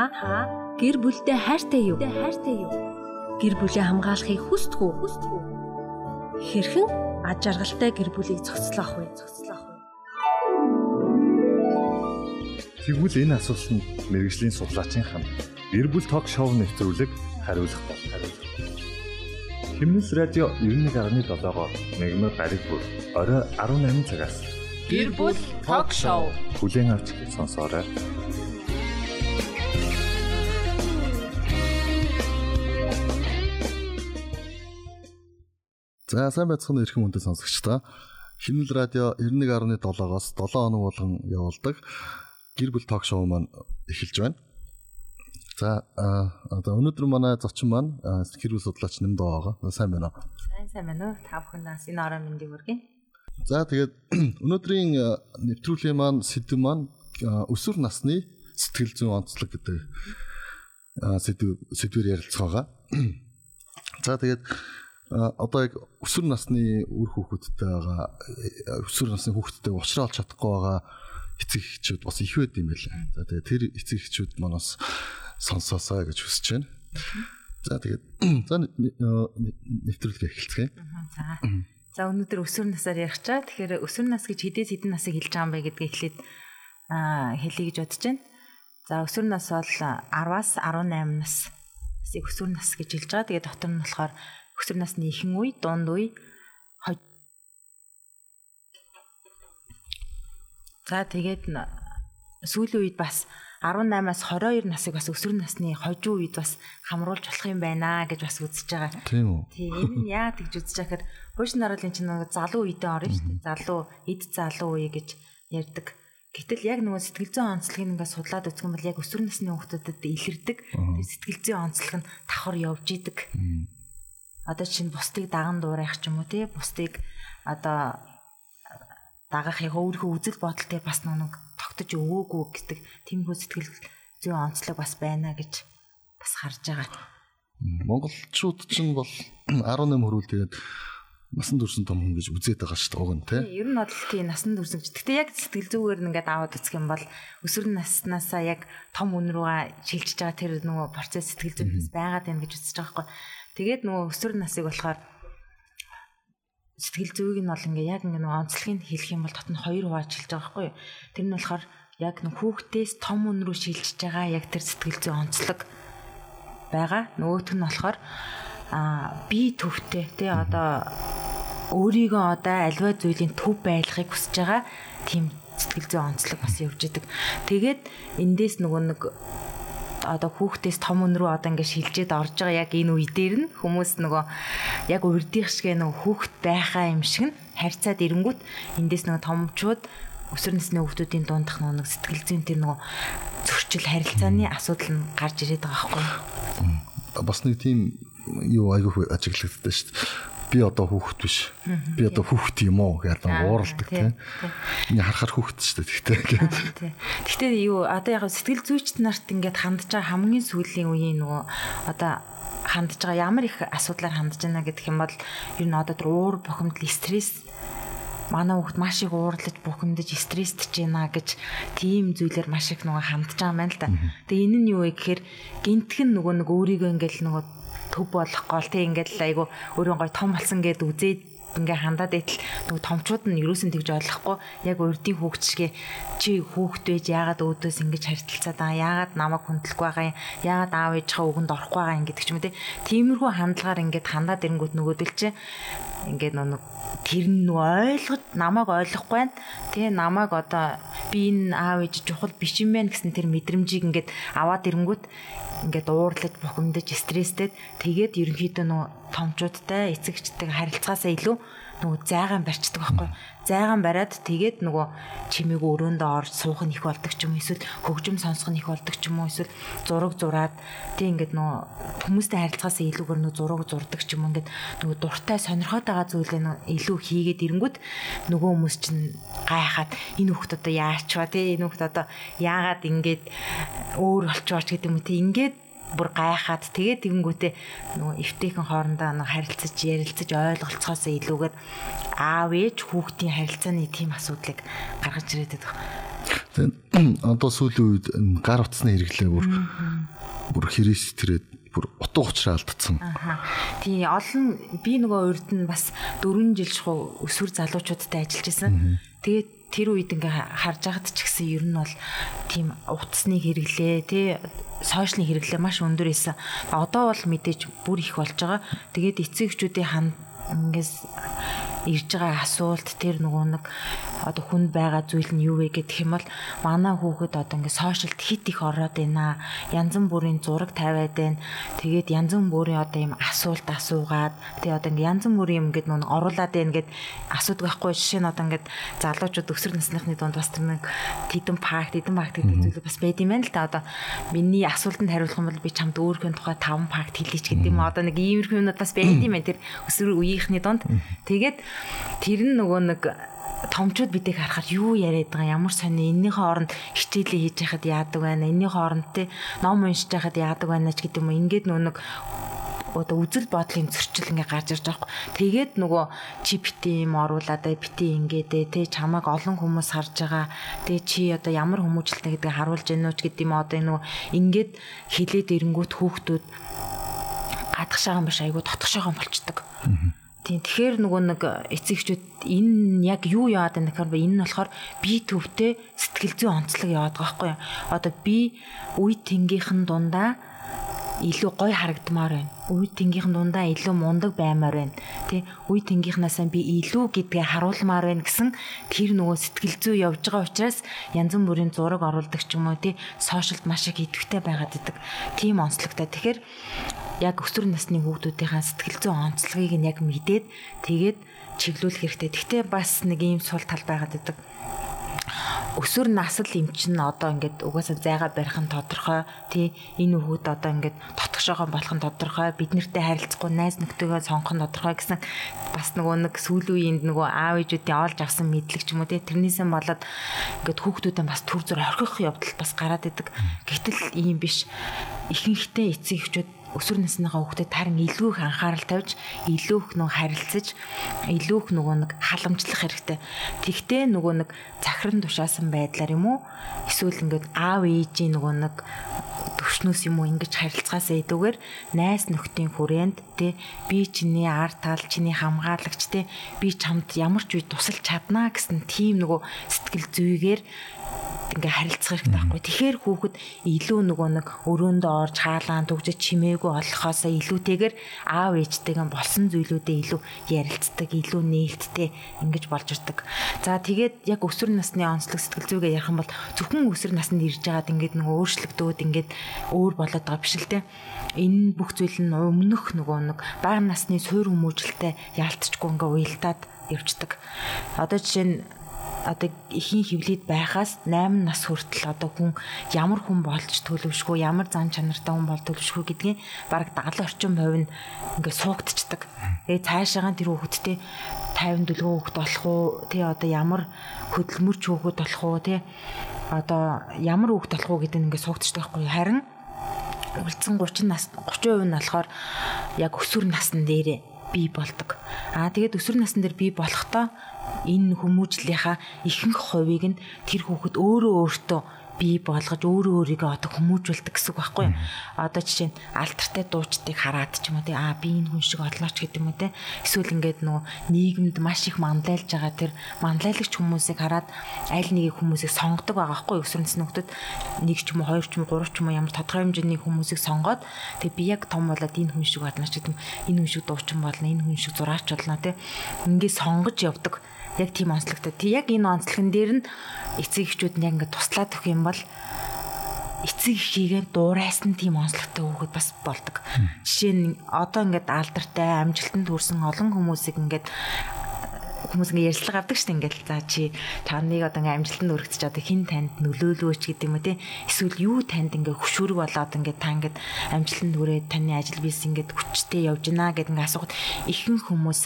Та гэр бүлдээ хайртай юу? Хайртай юу? Гэр бүлээ хамгаалахыг хүсдэг үү? Хүсдэг үү? Хэрхэн аж аргалтай гэр бүлийг зохицлох вэ? Зохицлох вэ? Тэгвэл энэ асуултанд мэрэгжлийн судлаачийн хам гэр бүл ток шоу нэвтрүүлэг хариулах бол хариулах. Химнэс радио 91.7-оор мегмар гариг бүр орой 18 цагаас Гэр бүл ток шоу хүлээн авч сонсоорой. За сайн байцгаана эрхэм хүндэт сонсогчдоо. Хинэл радио 91.7-оос 7 хоног болгон явуулдаг гэр бүл ток шоу маань эхэлж байна. За одоо өнөөдөр манай зочин маань гэр бүл судлаач Нэмдөө байгаа. Сайн байна уу? Сайн сайн байна уу? Та бүхэндээс энэ орой мэндийг хүргэе. За тэгээд өнөөдрийн нэвтрүүлгийн маань сэдв маань өсвөр насны сэтгэл зүйн онцлог гэдэг сэдв сэдвээр ярилцах байгаа. За тэгээд одоо яг өсвөр насны үр хүүхэдтэй байгаа өсвөр насны хүүхэдтэй уулзраа олж чадахгүй байгаа эцэг эхчүүд бас их байд юм байлаа. За тэгээд тэр эцэг эхчүүд манаас сонсоосаа гэж хүсэж байна. За тэгээд за нэвтрүүлгээ эхэлцгээе. За. За өнөөдөр өсвөр насаар ярих чаа. Тэгэхээр өсвөр нас гэж хэдээс хэдэн насыг хэлж байгаа юм бэ гэдгийг эхлээд хэлье гэж бодож байна. За өсвөр нас бол 10-аас 18 нас өсвөр нас гэж хэлж байгаа. Тэгээд дотор нь болохоор өсвөр насны ихэнх үе, дунд үе, За тэгээд сүүлийн үед бас 18-аас 22 насыг бас өсвөр насны хожуу үед бас хамруулж болох юм байна гэж бас үзэж байгаа. Тийм үү. Тийм энэ нь яа гэж үзэж байгаа гэхээр хойш наруулын чинь нэг залуу үедээ орно шүү дээ. Залуу, эд залуу үе гэж ярьдаг. Гэтэл яг нөгөө сэтгэл зүйн онцлогийг ингээд судлаад үзэх юм бол яг өсвөр насны хүүхдэд илэрдэг. Тэр сэтгэл зүйн онцлог нь давхар явж идэг. Одоо чинь бусдыг даган дуурайх ч юм уу тий бусдыг одоо дагах яг өөрийнхөө үзэл бодолтой бас нэг тогтож өвөөгүй гэдэг тиймэрхүү сэтгэл зүйн онцлог бас байна гэж бас харж байгаа. Монголчууд ч бол 18 хүрүүл тэгээд насан турш том хүн гэж үзээд байгаа шүү дээ уг нь тий. Ер нь бол тийм насан турш. Гэхдээ яг сэтгэл зүгээр ингээд аваад үзэх юм бол өсвөр наснаасаа яг том үн рүүгээ шилжиж байгаа тэр нөгөө процесс сэтгэл зүйнээс байгаад байна гэж үзэж байгаа байхгүй. Тэгээд нөгөө өсвөр насыг болохоор сэтгэл зүйг нь бол ингээ яг ингээ нөгөө онцлогийг хэлэх юм бол нь хоёр хувааж хэлж байгаа байхгүй юу. Тэр нь болохоор яг нөх хүүхдээс том үн рүү шилжиж байгаа яг тэр сэтгэл зүйн онцлог байгаа. Нөгөөх нь болохоор аа би төвтэй тий одоо өөрийгөө одоо альва зүйлийн төв байлгахыг хүсэж байгаа тийм сэтгэл зүйн онцлог бас явж идэг. Тэгээд эндээс нөгөө нэг одоо хүүхдээс том өн рүү одоо ингээд шилжээд орж байгаа яг энэ үе дээр нь хүмүүс нөгөө яг урдих шиг нөгөө хүүхд байхаа юм шиг нь харьцаад ирэнгүүт эндээс нөгөө томчууд өсвөр насны хүүхдүүдийн дундах нөгөө сэтгэл зүйн тэр нөгөө зөрчил харилцааны асуудал нь гарч ирээд байгаа байхгүй. Бас нэг тийм юу айгүй ажиглагддаг шүү дээ би одоо хүүхэд биш. Би одоо хүүхэд юм уу гэдэг ууралдаг тийм. Ингээ харахаар хүүхэд шүү дээ тэгтээ. Гэхдээ юу одоо яг сэтгэл зүйчд нарт ингээд хандж байгаа хамгийн сүүлийн үеийн нөгөө одоо хандж байгаа ямар их асуудлаар хандж байна гэдэг юм бол ер нь одоо тэр уур бухимдал стресс манай хүүхд маш их уурлаж бухимдаж стресстэй байна гэж тийм зүйлээр маш их нөгөө хандж байгаа юм байна л да. Тэгээ энэ нь юу вэ гэхээр гинтхэн нөгөө нэг өөрийгөө ингээл нөгөө төв болох гол. Тэг ингээл айгу өөрөө гой том болсон гэд үзээд ингээ хандаад итэл нөгөө томчууд нь юусэн тэгж ойлгохгүй. Яг урдийн хүүхчгээ чи хүүхд байж яагаад өөдөөс ингэж харилцаад байгаа? Яагаад намайг хүндлэхгүй байгаа юм? Яагаад аав ээжийнхээ үгэнд орохгүй байгаа юм гэдэг ч юм те. Тиймэрхүү хандлагаар ингээд хандаад ирэнгүүт нөгөөдөл чи ингээд нөгөө тэр нь ойлгож намайг ойлгохгүй байна. Тэгээ намайг одоо би энэ аав ээж чухал биш юм байна гэсэн тэр мэдрэмжийг ингээд аваад ирэнгүүт ингээд уурлаж бухимдаж стресстэй тэгээд ерөнхийдөө нөө томчуудтай эцэгчтэйг харилцаасаа илүү нөгөө зайгаан барьцдаг байхгүй. Зайгаан бариад тэгээд нөгөө чимээг өрөөндөө орж суух нь их болдог ч юм эсвэл хөгжим сонсох нь их болдог ч юм уу эсвэл зураг зураад тэг ингээд нөгөө хүмүүстэй харилцаасаа илүүгээр нөгөө зураг зурдаг ч юм ингээд нөгөө дуртай сонирхоод байгаа зүйлээ илүү хийгээд ирэнгүүт нөгөө хүмүүс чинь гайхаад энэ хүүхд одоо яачва тий энэ хүүхд одоо яагаад ингээд өөр болчихооч гэдэг юм тий ингээд бүр гайхаад тэгээд тэгэнгүүтээ нөгөө эвтэйхэн хоорондоо нөгөө харилцаж ярилцаж ойлголцохоос илүүгээр аав ээж хүүхдийн харилцааны тийм асуудлыг гаргаж ирээд. Тэгээ одоо сүүлийн үед гар утасны хэрэглээ бүр бүр хэрэгс тэрээд бүр утга учраа алдсан. Тий олон би нөгөө урд нь бас 4 жил шахуу өсвөр залуучуудтай ажиллаж исэн. Тэгээд тэр үед ингээ харж байгаад ч гэсэн ер нь бол тийм утасны хэрэглээ тий сошиалны хэрэглээ маш өндөр исэн. Одоо бол мэдээж бүр их болж байгаа. Тэгээд эцэг эхчүүдийн ханд ингээс ирж байгаа асуулт тэр нөгөө нэг одоо хүнд байгаа зүйл нь юу вэ гэх юм бол манай хүүхэд одоо ингээд сошиалд хит их ороод байна. Янз бүрийн зураг тавиад байна. Тэгээд янз бүрийн одоо юм асуулт асуугаад тэгээд одоо ингээд янз бүрийн юм ингээд нүн оруулаад байна гэд асуудаг байхгүй. Жишээ нь одоо ингээд залуучууд өсвөр насныхны дунд бас тэр нэг тэдэн пакт тэдэн пакт гэдэг зүйл бас байд юм байна л та одоо миний асуултанд хариулах юм бол би чамд өөрийнхөө тухай 5 пакт хэлье ч гэдэг юм. Одоо нэг иймэрхүү юмнууд бас байд юм байна. Тэр өсвөр үеийнхний дунд тэгээд тэр нь нөгөө нэг томчууд бидийг харахаар юу яриад байгаа ямар сони энэний хооронд хичээлээ хийж яхад яадаг байна энэний хооронд те ном уншиж яхад яадаг байна ч гэдэг юм ингээд нэг одоо үзэл бодлын зөрчил ингээ гарч ирж байгаа. Тэгээд нөгөө чи бити юм оруулаад бити ингээдээ тэ чамайг олон хүмүүс харж байгаа. Тэгээ чи одоо ямар хүмүүжлэлтэй гэдгийг харуулж гэнэ үуч гэдэг юм одоо нөгөө ингээд хилээд ирэнгүүт хүүхдүүд гадагшаага биш айгу дотгошоогоо болчдөг. Тийм тэгэхээр нөгөө нэг эцэгчүүд энэ яг юу яагаад байна гэхээр энэ нь болохоор би төвтэй сэтгэл зүйн онцлог яваад байгаа байхгүй юу. Одоо би үе тэнгийнхэн дундаа илүү гой харагдмаар байна. Үе тэнгийнхэн дундаа илүү мундаг баймаар байна. Тэ үе тэнгийнхнаасаа би илүү гэдгээ харуулмаар байна гэсэн тэр нөгөө сэтгэл зүй явж байгаа учраас янз бүрийн зураг оруулдаг ч юм уу тий сошиалд маш их идэвхтэй байгаад идэг. Тийм онцлогтой. Тэгэхээр яг өсвөр насны хүүхдүүдийн сэтгэл зүйн онцлогийг нь яг мэдээд тэгээд чиглүүлэх хэрэгтэй. Гэхдээ бас нэг ийм сул тал байгаад идэг өсвөр насл эмчин одоо ингээд угаасаа зайгаа барих нь тодорхой тий. Энэ хүүхэд одоо ингээд тотгошоогоо болох нь тодорхой. Бид нартэй харилцахгүй найз нөхдөдөө сонгох нь тодорхой гэсэн бас нөгөө нэг сүүлийн үеинд нөгөө аав ээжүүдийн олж авсан мэдлэг ч юм уу тий. Тэрнээсээ болоод ингээд хүүхдүүдээ бас төр зөр орхих явдал бас гараад идэг. Гэтэл ийм биш. Ихэнхдээ эцэг эхчүүд өсвөр насныхаа хүүхдэд тарин илүү их анхаарал тавьж, илүү их нөгөө харилцаж, илүү их нөгөө нэг халамжлах хэрэгтэй. Тэгтээ нөгөө нэг захиран тушаасан байдлаар юм уу? Эсвэл ингээд аав ээжийн нөгөө нэг төвшнөөс юм уу ингэж харилцаасаа идүүгээр найс нөхдийн хүрээнд те би чиний ар тал чиний хамгаалагч те би чамд ямар ч үе тусалж чаднаа гэсэн тийм нөгөө сэтгэл зүйгээр ингээ харилцах хэрэгтэй байхгүй. Тэгэхээр хүүхэд илүү нөгөө нэг өрөөндөө орж хаалгаан төгжиж чимээгүй олохоосоо илүүтэйгээр аав ээжтэйгэн болсон зүйлүүдээ илүү ярилцдаг, илүү нээлттэй ингэж болж ирдэг. За тэгээд яг өсвөр насны онцлог сэтгэл зүйгээ ярих юм бол зөвхөн өсвөр наснд ирж байгаад ингээд нөгөө өөрчлөгдөөд ингээд өөр болоод байгаа биш л те. Энэ бүх зүйл нь өмнөх нөгөө нэг бага насны суур хүмүүжлэлтэй яалтчгүй ингээ уялдаад явждаг. Одоо жишээ нь одоо ихийн хөвлөд байхаас 8 нас хүртэл одоо хүн ямар хүн болж төлөвшгүй ямар зан чанартай хүн бол төлөвшгүй гэдгийг бараг 70 орчим хувь нь ингээд суугдчихдаг. Тэгээ цаашаагаа тэр хүүхэдтэй 50 дөлгөө хүүхэд болох уу? Тэ одоо ямар хөдөлмөрч хүүхэд болох уу? Тэ одоо ямар хүүхэд болох уу гэдэг нь ингээд суугдчихдаг байхгүй харин үлдсэн 30 нас 30% нь болохоор яг өсвөр насн дээрээ бий болдог. Аа тэгээд өсвөр насн дээр бий болохдоо энэ хүмүүжлийнхаа ихэнх хувийг нь тэр хүүхэд өөрөө өөртөө бий болгож өөрөө өөрийгөө одоо хүмүүжүүлдэг гэсэн үг байхгүй юу. Одоо жишээ нь алтартай дуучдыг хараад ч юм уу тий аа би энэ хүн шиг олнооч гэдэг юм уу тий. Эсвэл ингээд нөгөө нийгэмд маш их манлайлж байгаа тэр манлайлагч хүмүүсийг хараад аль нэгийг хүмүүсийг сонгодог байгаа байхгүй юу. Өсвөр насны хүмүүс нэг ч юм уу хоёр ч юм уу гурав ч юм уу ямар тодорхой хэмжээний хүмүүсийг сонгоод тэг би яг том болоод энэ хүн шиг олнооч гэдэг юм. Энэ хүн шиг дуучин болно, энэ хүн шиг зураач болно тий. Ингээд сонгож явдаг яг тийм онцлогтой. Тэг яг энэ онцлогын дээр нь эцэг эхчүүд нь яг ингээд туслаад өгөх юм бол эцэг эхийгээ дуурайсан тийм онцлогтой хүүхэд бас болдог. Жишээ нь одоо ингээд алдартай амжилтанд хүрсэн олон хүмүүсийг ингээд хүмүүс ингээ ярьцлага авдаг шүү дээ ингээл за чи таныг одоо ингээ амжилтанд өргөцч одоо хин танд нөлөөлөөч гэдэг юм уу те эсвэл юу танд ингээ хөшүүрэг болоод ингээ та ингээ амжилтанд хүрээд таны ажил бизнес ингээ хүчтэй явж гинэ гэдэг ингээ асуухад ихэнх хүмүүс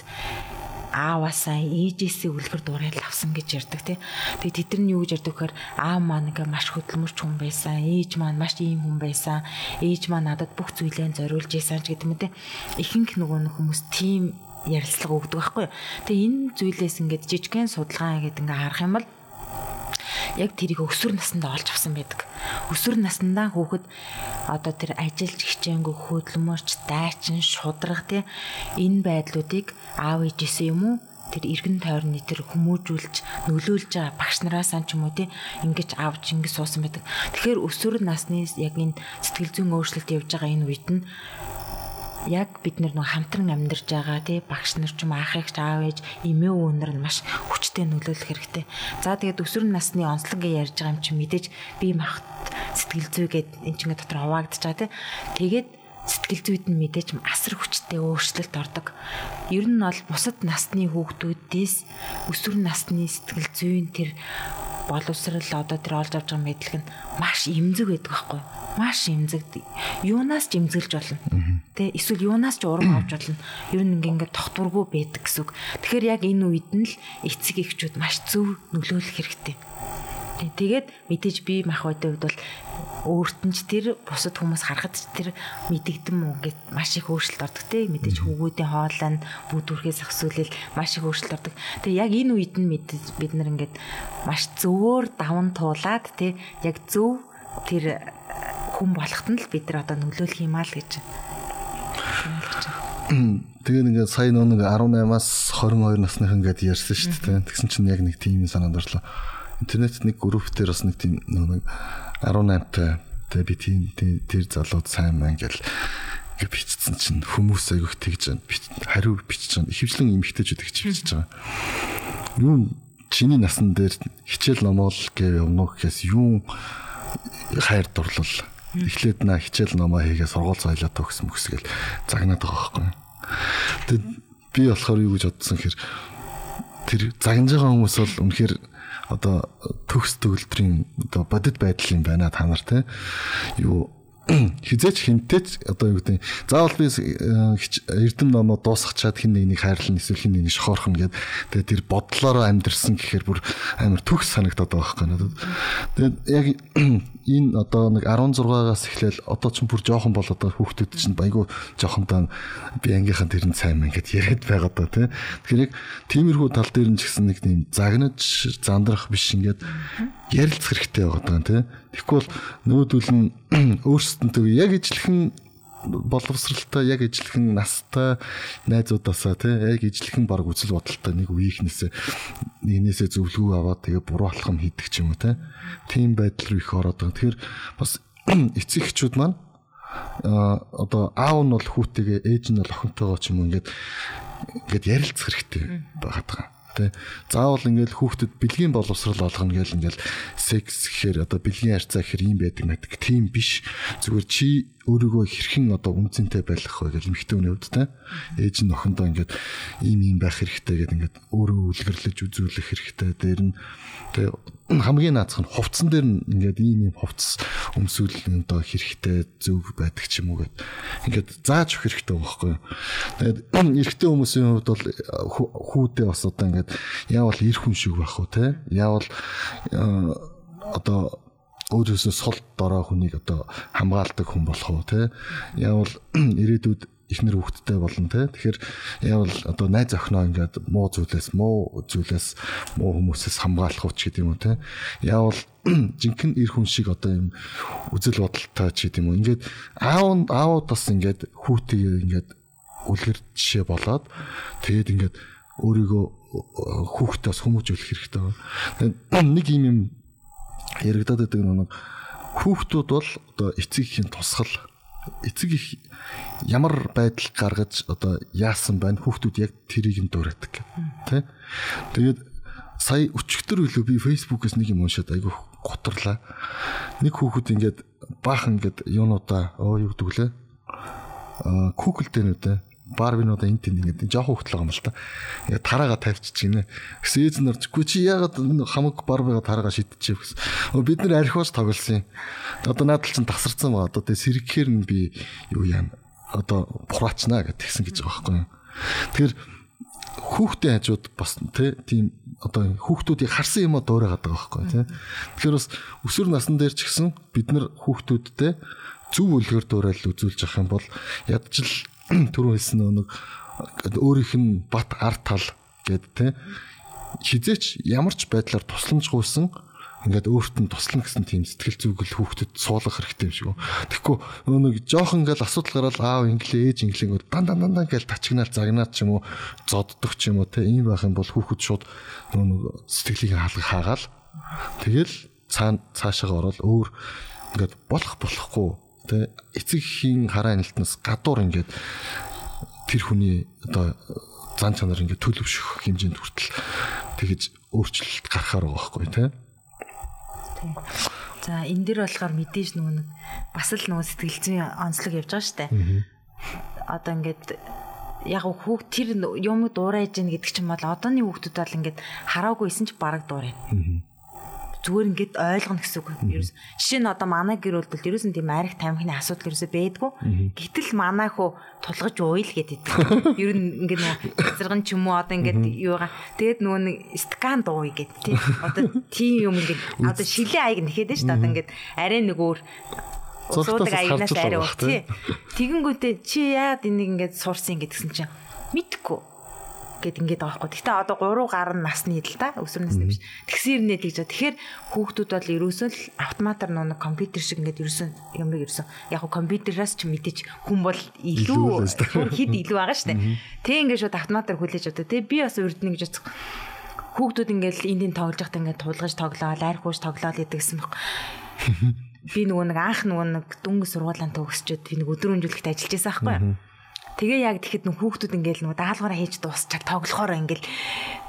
ааваасаа ээжээсээ үлгэр дуурайл авсан гэж ярьдаг тий. Тэгээ тэд нар нь юу гэж ярьдаг гэхээр аав маань ингээ маш хөдөлмөрч хүн байсан, ээж маань маш ийм хүн байсан, ээж маань надад бүх зүйлээ зориулж ийсэн ч гэдэг юм тий. Ихэнх нөгөө хүмүүс тийм ярилцлага өгдөг байхгүй. Тэгээ энэ зүйлээс ингээд жижигхэн судалгаа гэдэг ингээ харах юм бол яг тэрийг өсвөр насндаа олж авсан байдаг. Өсвөр наснаа хүүхэд одоо тэр ажиллаж хичээнгүй хөдөлмөрч, дайчин, шудраг тий энэ байдлуудыг аав ээжээсээ юм уу тэр эргэн тойрны тэр хүмүүжүүлж нөлөөлж байгаа багш нараас ч юм уу тий ингэж авч ингэж суусан байдаг. Тэгэхээр өсвөр насны яг энэ сэтгэл зүйн өөрчлөлт явж байгаа энэ үед нь яг бид нар нэг хамтран амьдарч байгаа тий багш нар ч юм ах эгч аав ээж эмээ өвнөр нь маш хүчтэй нөлөөлөх хэрэгтэй. За тэгээд өсвөр насны онцлог гэж ярьж байгаа юм чи мэдээж бие махбод сэтгэл зүй гээд эн чинь дотор хуваагдаж байгаа тий. Тэгээд сэтгэл зүйд нь мэдээж асар хүчтэй өөрчлөлт ордог. Ер нь бол бусад насны хүүхдүүдээс өсвөр насны сэтгэл зүйн тэр боловсрал одоо тэр олж авч байгаа мэдлэг нь маш эмзэг байдаг байхгүй маш эмзэг. Юунаас ч эмзэглэж болно. Тэ эсвэл юунаас ч урам авч болно. Ер нь ингээд тогтворгүй байдаг гэсэн үг. Тэгэхээр яг энэ үед нь л эцэг эхчүүд маш зөв нөлөөлөх хэрэгтэй тэгээд мэдээж би мах байдаг үед бол өөрт нь ч тэр бусад хүмүүс харахад ч тэр мэдэгдэм үү гэд маш их өөрчлөлт ордог те мэдээж хүүгүүдийн хоолойнд бүд үрхээс ахсуулэл маш их өөрчлөлт ордог. Тэгээ яг энэ үед нь мэдээж бид нар ингээд маш зөвөр даван туулаад те яг зөв тэр хүн болоход нь л бид нар одоо нөлөөлөх юм аа л гэж. Тэгээд ингээд сая нэг 18-аас 22 насных ингээд ярьсан шүү дээ. Тэгсэн чинь яг нэг тийм санаанд орлоо. Интернет нэг групп дээр бас нэг тийм нэг 18-тай тэгээ би тийм тэр залууд сайн мэн гэл ингээ бичсэн чинь хүмүүс айгүйх тэгж хариу бичиж байгаа. Ихэвчлэн эмгтээчүүд гэж бичиж байгаа. Юу чиний насан дээр хичээл номоол гэв явна гэхээс юу хайр дурлал эхлээд на хичээл номоо хийгээ сургууль соёлоо төгс мөкс гэл загнаад байгаа байхгүй. Тэгэд би болохоор юу гэж бодсон хэр тэр загнаж байгаа хүмүүс бол үнэхээр одоо төгс төгөлдрийн одоо бодит байдал юм байна та нар те юу хизээч хинтээч одоо юу гэдэг заавал би э, эрдэм номоо дуусгачаад хин нэг нэг хайрлан эсвэл хин нэг нэг шохоорхон гэд тэгээ тэр бодлороо амьдрсан гэхээр бүр амар төгс санагдаад байгаа байхгүй. Тэгээд яг энэ одоо нэг 16-аас эхлээл одоо ч бүр жоохон болоод байгаа хүүхдүүд чинь айгу жоохондоо би ангийнхан тэрэн сайн мэн гэд яриад байгаа даа тий. Тэгэхээр яг тиймэрхүү тал дээр нь ч гэсэн нэг тийм загнаж зандрах биш ингээд ярилцах хэрэгтэй байгаа даа тий. Тэгэхгүй бол нүүдүүл нь өөрсдөнтөө яг ижлэхэн боловсралтай яг ижлэхэн настай найзуудаасаа тий яг ижлэхэн баг үзэл бодолтой нэг үеийнхнээсээ нэгнээсээ зөвлөгөө аваад тэгээ буруу алхам хийдэг ч юм уу тий тийм байдал руу их ороод байгаа. Тэгэхээр бас эцэг эхчүүд маань а одоо аав нь бол хүүтэйгээ ээж нь бол охинтойгоо ч юм уу ингээд ингээд ярилцах хэрэгтэй байгаа. Тэ. Заавал ингээл хүүхдэд бэлгийн боловсрал олгоно гэл ингээл секс гэхээр одоо бэлгийн харьцаа гэхээр юм байдаг мэддэг. Тийм биш. Зүгээр чи өөрийгөө хэрхэн одоо үнцэнтэй байх вэ гэж эмхтэй хүний хувьд те ээж нь охиндоо ингээд ийм ийм байх хэрэгтэй гэдэг ингээд өөрөө үлгэрлэж үзүүлэх хэрэгтэй дээр нь тэгээ хамгийн наацх нь хувцсан дээр нь ингээд ийм ийм хувцс өмсүүл одоо хэрэгтэй зөв байдаг ч юм уу гэд. Ингээд зааж өгөх хэрэгтэй байхгүй тэгээд эрэгтэй хүмүүсийн хувьд бол хүүдээ бас одоо ингээд яавал эр хүн шиг байх уу те яавал одоо өөрөөсөө сул дорой хүнийг одоо хамгаалдаг хүн болох уу те яавал ирээдүйд ихнэр хүүхэдтэй болно те. Тэгэхээр яавал одоо найз охиноо ингээд муу зүйлээс муу зүйлээс муу хүмүүсээс хамгаалах уу ч гэдэг юм уу те. Яавал жинхэнэ эр хүн шиг одоо юм үзэл бодолтой ч гэдэг юм уу. Ингээд аав аавууд бас ингээд хүүтэйгээ ингээд үлгэр жишээ болоод тэгээд ингээд өөрийгөө хүүхдээс хүмүүжүүлэх хэрэгтэй байна. Нэг юм юм яригадаад байдаг нэг хүүхдүүд бол одоо эцэг ихийн тусгал эцэг их ямар байдал гаргаж одоо яасан байна хүүхдүүд яг тэрийг нь дуурайдаг тий? Тэгээд сая өчигдөр үлээ би фейсбુકээс нэг юм уншаад айгүй гутарлаа. Нэг хүүхэд ингээд баахан ингээд юунуудаа оо юу гэдэг лээ аа Google дээр нүдэ барвинуудаа энэ тэнд ингээд жоохон хөтлөг юм л та. Ингээд тараага тавьчих гинэ. Гэсэн эзэн орчгүй чи ягаад хамаг барвига тараага шидчихв гэсэн. Бид нэр архиваж тоглосон юм. Одоо надад чинь тасарсан байгаа. Одоо тэгээ сэргэхээр нь би юу яана. Одоо бураачнаа гэдгийгсэн гэж байгаа байхгүй юу. Тэгэхээр хүүхдээ хажууд бас тийм одоо хүүхдүүдийг харсан юм а дуурайгаад байгаа байхгүй тий. Тэгэхээр бас өсвөр насн дээр ч гэсэн бид нар хүүхдүүдтэй зөв үлгэр дуурайлал үзүүлж явах юм бол ядчил түрүү хэлсэн нэг өөрийнх нь бат арт тал гэд тэ хизээч ямар ч байдлаар тусламж гуйсан ингээд өөрт нь туслана гэсэн тийм сэтгэл зүгэл хүүхдэд суулгах хэрэгтэй юм шиг. Тэгэхгүй нэг жоохон ингээл асуудал гараад аав инглээ ээж инглээ дан дан дан ингээл тачигнаал загнаад ч юм уу зоддох ч юм уу те. Ийм байх юм бол хүүхэд шууд нэг сэтгэлийг хаалга хаагаал. Тэгэл цаана цаашаа ороод өөр ингээд болох болохгүй те эцэг хийн хараа нэлтнээс гадуур ингээд тэр хүний одоо зан чанар ингээд төлөвшөх хэмжээнд хүртэл тэгэж өөрчлөлт гарахаар байгаа байхгүй те За энэ дэр болохоор мэдээж нөгөө бас л нөгөө сэтгэл зүйн онцлог явж байгаа штэ. Одоо ингээд яг хүүхд тэр юм дуурайж гин гэдэг чинь бол одооны хүүхдүүд бол ингээд хараагүй ч бараг дуурайна зүгээр ингээд ойлгоно гэсэн үг. Ерөөс жишээ нь одоо манай гэр бүлд ерөөс нь тийм арих тамхины асуудал ерөөсөө байдгүй. Гэтэл манай хөө тулгаж ууйл гэдэг. Ер нь ингээд нэг зэрэгэн ч юм уу одоо ингээд юугаа тэгээд нөгөө нэг скан дууй гэдэг тий. Одоо тийм юм ингээд одоо шилээ аяг нэхэд нь шүү дээ. Одоо ингээд арай нэг өөр суудаг аягнаас арай өөр тий. Тэгэнгүүтээ чи яагаад энийг ингээд сурсан гэдгсэн чинь мэдхгүй гэд ингээд байгаа байхгүй. Гэтэ одоо 3 гаруй насны л да өсвөр насны биш. Тэгсэр нэ тэгж. Тэгэхээр хүүхдүүд бол ерөөсөө л автоматар нууна компьютер шиг ингээд ерөөсөө юм ерөөсөө яг хөө компьютераас ч мэдээж хүн бол илүү хэд илүү байгаа штэ. Тэг ингээд шууд автоматар хүлээж одоо тэг би бас урд нэг гэж хүүхдүүд ингээд эндийн тоглож байхдаа ингээд тулгаж тоглоо, айр хууш тоглоо гэдэг гэсэн баг. Би нөгөө нэг анх нөгөө нэг дүнгийн сургуулаанд төгсчөөд би нэг өдөр өнжүүлэхт ажиллаж байсан байхгүй юу? Тэгээ яг тэгэхэд нөх хүүхдүүд ингээл нөгөө даалгавраа хийж дуусчаад тоглохоор ингээл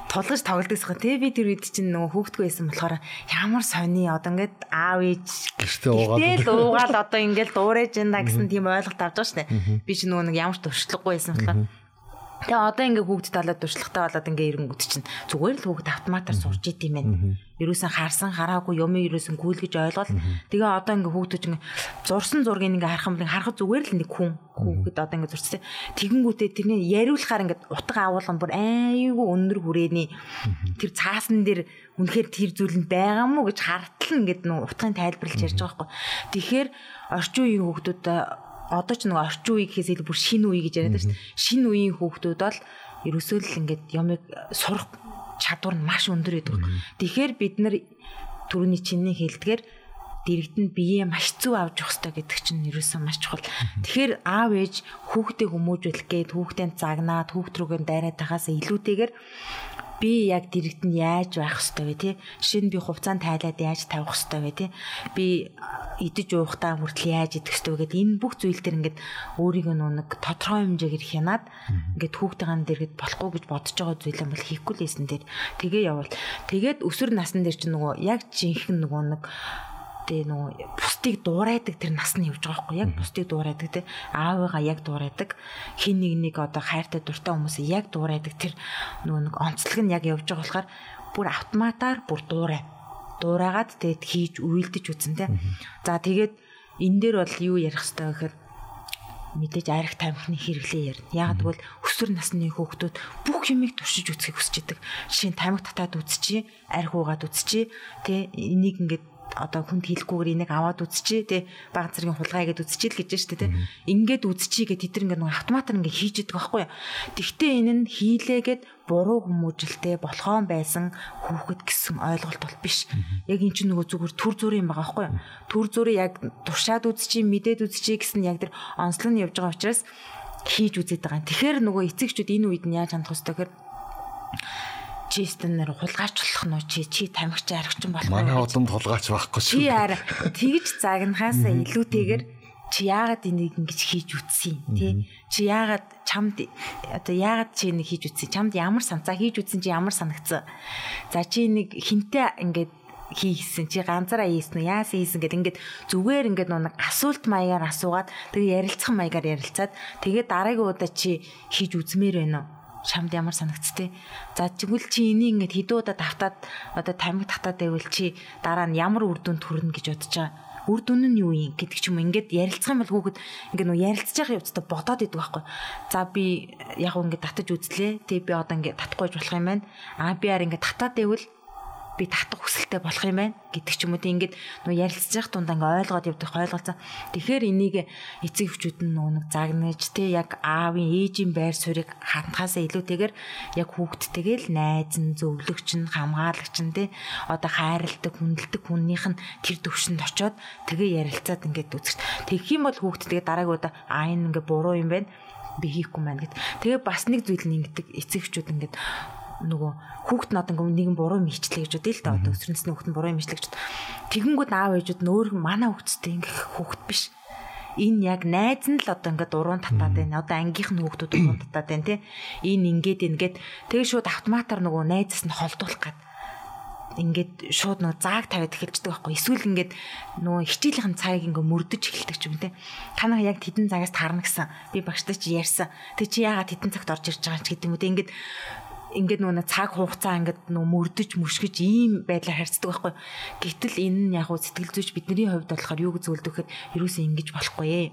тулгаж тоглодгосгоо тий би тэр үед чинь нөгөө хүүхдгүй байсан болохоор ямар сони одоо ингээд аав ээж гэртээ уугаад тэгэл уугаал одоо ингээл дуурайж байна гэсэн тийм ойлголт авч байгаа штэ би чинь нөгөө нэг ямар ч туршлагагүй байсан болохоор Тэгээ одоо ингээ хүүхд талаад туршлагатай болоод ингээ ирэнгүүт чинь зүгээр л хүүхд автоматар сурж идэм байх. Ерөөсөн харсан хараагүй юм ерөөсөн гүйлгэж ойлгол. Тэгээ одоо ингээ хүүхдүүд ингээ зурсан зургийг ингээ харах юм харахад зүгээр л нэг хүн хүүхэд одоо ингээ зурцсан. Тэгэнгүүтээ тэрний яриулахаар ингээ утга агуулган бүр айгүй өндөр хүрээний тэр цаасан дээр үнэхээр тэр зүйл нь байгаа мó гэж хартал ингээд нөө утгын тайлбарлаж ярьж байгаа байхгүй. Тэгэхээр орчин үеийн хүүхдүүд одоо ч нэг орчин үе гэхээс илүү бүр шинэ үе гэж яриад шүү дээ. Шинэ үеийн хүүхдүүд бол ерөөсөө л ингээд ямыг сурах чадвар нь маш өндөр байдаг. Тэгэхээр бид нар түрүүний чиний хэлдгээр дэрэгдэнд биеэ маш зөв авч явах хэрэгтэй гэдэг чинь ерөөсөө маш чухал. Тэгэхээр аав ээж хүүхдээ хүмүүжүүлэх гээд хүүхдээ загнаад хүүхд рүүгээ дайраад тахаас илүүтэйгээр би яг дэрэгт нь яаж байх хэвтэй вэ тий? Жишээ нь би хувцаанд тайлаад яаж тавих хэвтэй вэ тий? Би идэж уухтаа хүртэл яаж идэх хэвтэй вэ гэд энэ бүх зүйл төр ингээд өөрийгөө нэг тодорхой хэмжээгээр хянаад ингээд хүүхдийн дэргэд болохгүй гэж бодож байгаа зүйл юм бол хийхгүй л хийсэн дээр. Тэгээ явал тэгээд өсвөр насны дээр чи нөгөө яг жинхэнэ нөгөө нэг тэгээ нөгөө бусдыг дуурайдаг тэр нас нь явж байгаа байхгүй яг бусдыг дуурайдаг те аавыгаа яг дуурайдаг. Хин нэг нэг одоо хайртай дуртай хүмүүсээ яг дуурайдаг тэр нөгөө нэг онцлог нь яг явж байгаа болохоор бүр автоматар бүр дуурай. Дуурайгаад тэгээд хийж үйлдэж үтсэн те за тэгээд энэ дээр бол юу ярих хэрэгтэй гэхээр мэдээж арх тамхины хэрэглээ ярина. Яг тэгвэл өсвөр насны хүүхдүүд бүх юмыг туршиж үзхийг хүсэж идэг. Жишээ нь тамхи татаад үзчихье, арх уугаад үзчихье. Тэ энийг ингээд одоо хүнд хэлэхгүйгээр энийг аваад үзчихээ те баг зэргийн хулгай гэдээ үзчихэл гэж штэ те. Ингээд үзчихье гэд тэд ингээд нэг автоматар ингээд хийж идэг байхгүй тэгтээ энэ нь хийлээгээд буруу хүмүүжилтэй болохоон байсан хүүхэд гэсэн ойлголт бол биш. Яг эн чинь нөгөө зүгээр төр зүрийн юм байгаа байхгүй юу? Төр зүрийн яг туршаад үзчихье мэдээд үзчихье гэсэн яг тэр онцлог нь явж байгаа учраас хийж үзээд байгаа. Тэгэхээр нөгөө эцэгчүүд энэ үед нь яаж хандах вэ? Гэхээр чи стенэр хулгайчлах нь чи чи тамхич аргач болох манай одонд хулгайч байхгүй шүү. Чи яара тэгж загнахаас илүүтэйгээр чи яагаад энийг ингэж хийж үтсэн тий? Чи яагаад чамд одоо яагаад чи энийг хийж үтсэн чамд ямар санцаа хийж үтсэн чи ямар санагцсан за чи нэг хинтээ ингээд хийсэн чи ганцаараа хийсэн яасан хийсэн гэд ингээд зүгээр ингээд нэг асуулт маягаар асуугаад тэгээ ярилцах маягаар ярилцаад тэгээ дараагийн удаа чи хийж үзмээр байна уу шамд ямар санагцтэй. За тэгвэл чи энийг ингээд хэдэн удаа давтаад одоо тамиг татаад байвал чи дараа нь ямар үр дүнд хүрнэ гэж бодож байгаа. Үр дүн нь юу юм гэдэг ч юм ингээд ярилцах юм бол хүүхэд ингээд нөө ярилцж байгаа явцдаа бодоод идэг байхгүй. За би яг ингээд татаж үзлээ. Тэг би одоо ингээд татахгүй болох юм байна. Аа би ар ингээд татаад байвал би татах хүсэлтэй болох юм байна гэдэг ч юм уу тийм ингээд нөө ярилцж явах тундаа ингээ ойлгоод явдаг ойлголцоо. Тэгэхээр энийг эцэг эхчүүд нь нөө нэг загнаж тий яг аавын ээжийн байр суурийг хандхаасаа илүүтэйгээр яг хүүхдтэйгээ л найз нь зөвлөгч нь хамгаалагч нь тий одоо хайрладаг хүндэлдэг хүннийх нь тэр төвшөнд очоод тэгээ ярилцаад ингээд үзэж. Тэгэх юм бол хүүхдтэйгээ дараагийн удаа аа энэ ингээ буруу юм байна би хийхгүй маань гэд. Тэгээ бас нэг зүйл нь ингэдэг эцэгчүүд ингээд нөгөө хүүхэд нь одоо нэгэн буруу юм хийчлээ гэж үдээ л да одоо өсрөнцний хүүхэд нь буруу юм хийчлээ гэж. Тэгэнгүүт аав ээжүүд нөөр манай хүүхэдтэй ингэх хүүхэд биш. Энэ яг найз нь л одоо ингээд уруунд татаад байна. Одоо ангийнх нь хүүхдүүд уруунд татаад байна тий. Энэ ингээд ингээд тэгээ шууд автоматар нөгөө найзаас нь холдуулах гад. Ингээд шууд нөгөө зааг тавиад эхэлждэг байхгүй. Эсвэл ингээд нөгөө хичээлийн цагийг ингээ мөрдөж эхэлдэг ч юм те та нар яг тэдэн цагаас таарна гэсэн. Би багштай чи ярьсан. Тэг чи яагаад тэдэн цагт орж ирж байгаа ч гэдэг юм те ингээд ингээд нөгөө цаг хугацаа ингээд нөгөө мөрдөж мөшгөж ийм байдлаар харьцдаг байхгүй. Гэтэл энэ нь яг сэтгэл зүйч бидний хувьд болохоор юу гэж зөвлөдөг гэхээр юусэн ингэж болохгүй ээ.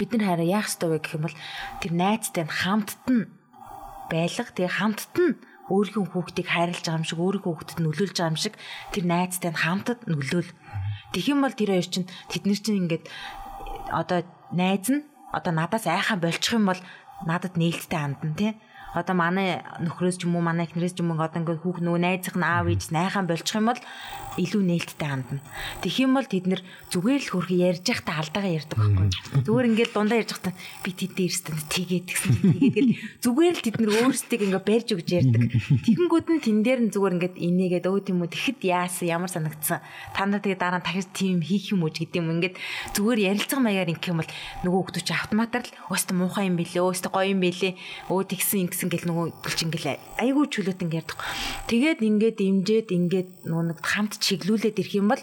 Бид нар хараа яах ёстой вэ гэх юм бол тэр найзтай хамтд нь байлга тэгээ хамтд нь өөрийнхөө хүүхдийг хайрлаж байгаа юм шиг өөрийнхөө хүүхдэд нөлөөлж байгаа юм шиг тэр найзтай хамтд нөлөөл. Тэгэх юм бол тэр хоёр чинь тэднэр чинь ингээд одоо найз нь одоо надаас айхаа болчих юм бол надад нээлттэй хандна тий одоо манай нөхрөөс ч юм уу манай эхнэрээс ч юм уу одоо ингээд хүүх нөгөө найзах нь аав ээж найхан болчих юм бол илүү нээлттэй хандна. Тэгэх юм бол тэд нэр зүгээр л хөрхи ярьж байхдаа алдаагаа ярьдаг байхгүй. Зүгээр ингээд дундаа ярьж байхдаа би тэдээ ирсэн тэгээд гэсэн тэгээд зүгээр л тэд нэр өөрсдийг ингээд барьж өгч ярьдаг. Тэгэнгүүт нь тэн дээр нь зүгээр ингээд инээгээд өө тийм үү тэгэхэд яасан ямар санагдсан. Та нар тэгээд дараа нь дахиж тийм хийх юм уу гэдэг юм ингээд зүгээр ярилцах маягаар ингэх юм бол нөгөө хүмүүс автоматар л өөстө муухай юм бэлээ өөстө гоё юм бэлээ өө тэгсэн ингэсэн гэл нөгөө чинь ингээл айгүй чөлөөт ингээд ярьдаг. Тэгээд ингээд имжээд ингээд нөгөө нэг хамт чиглүүлээд ирэх юм бол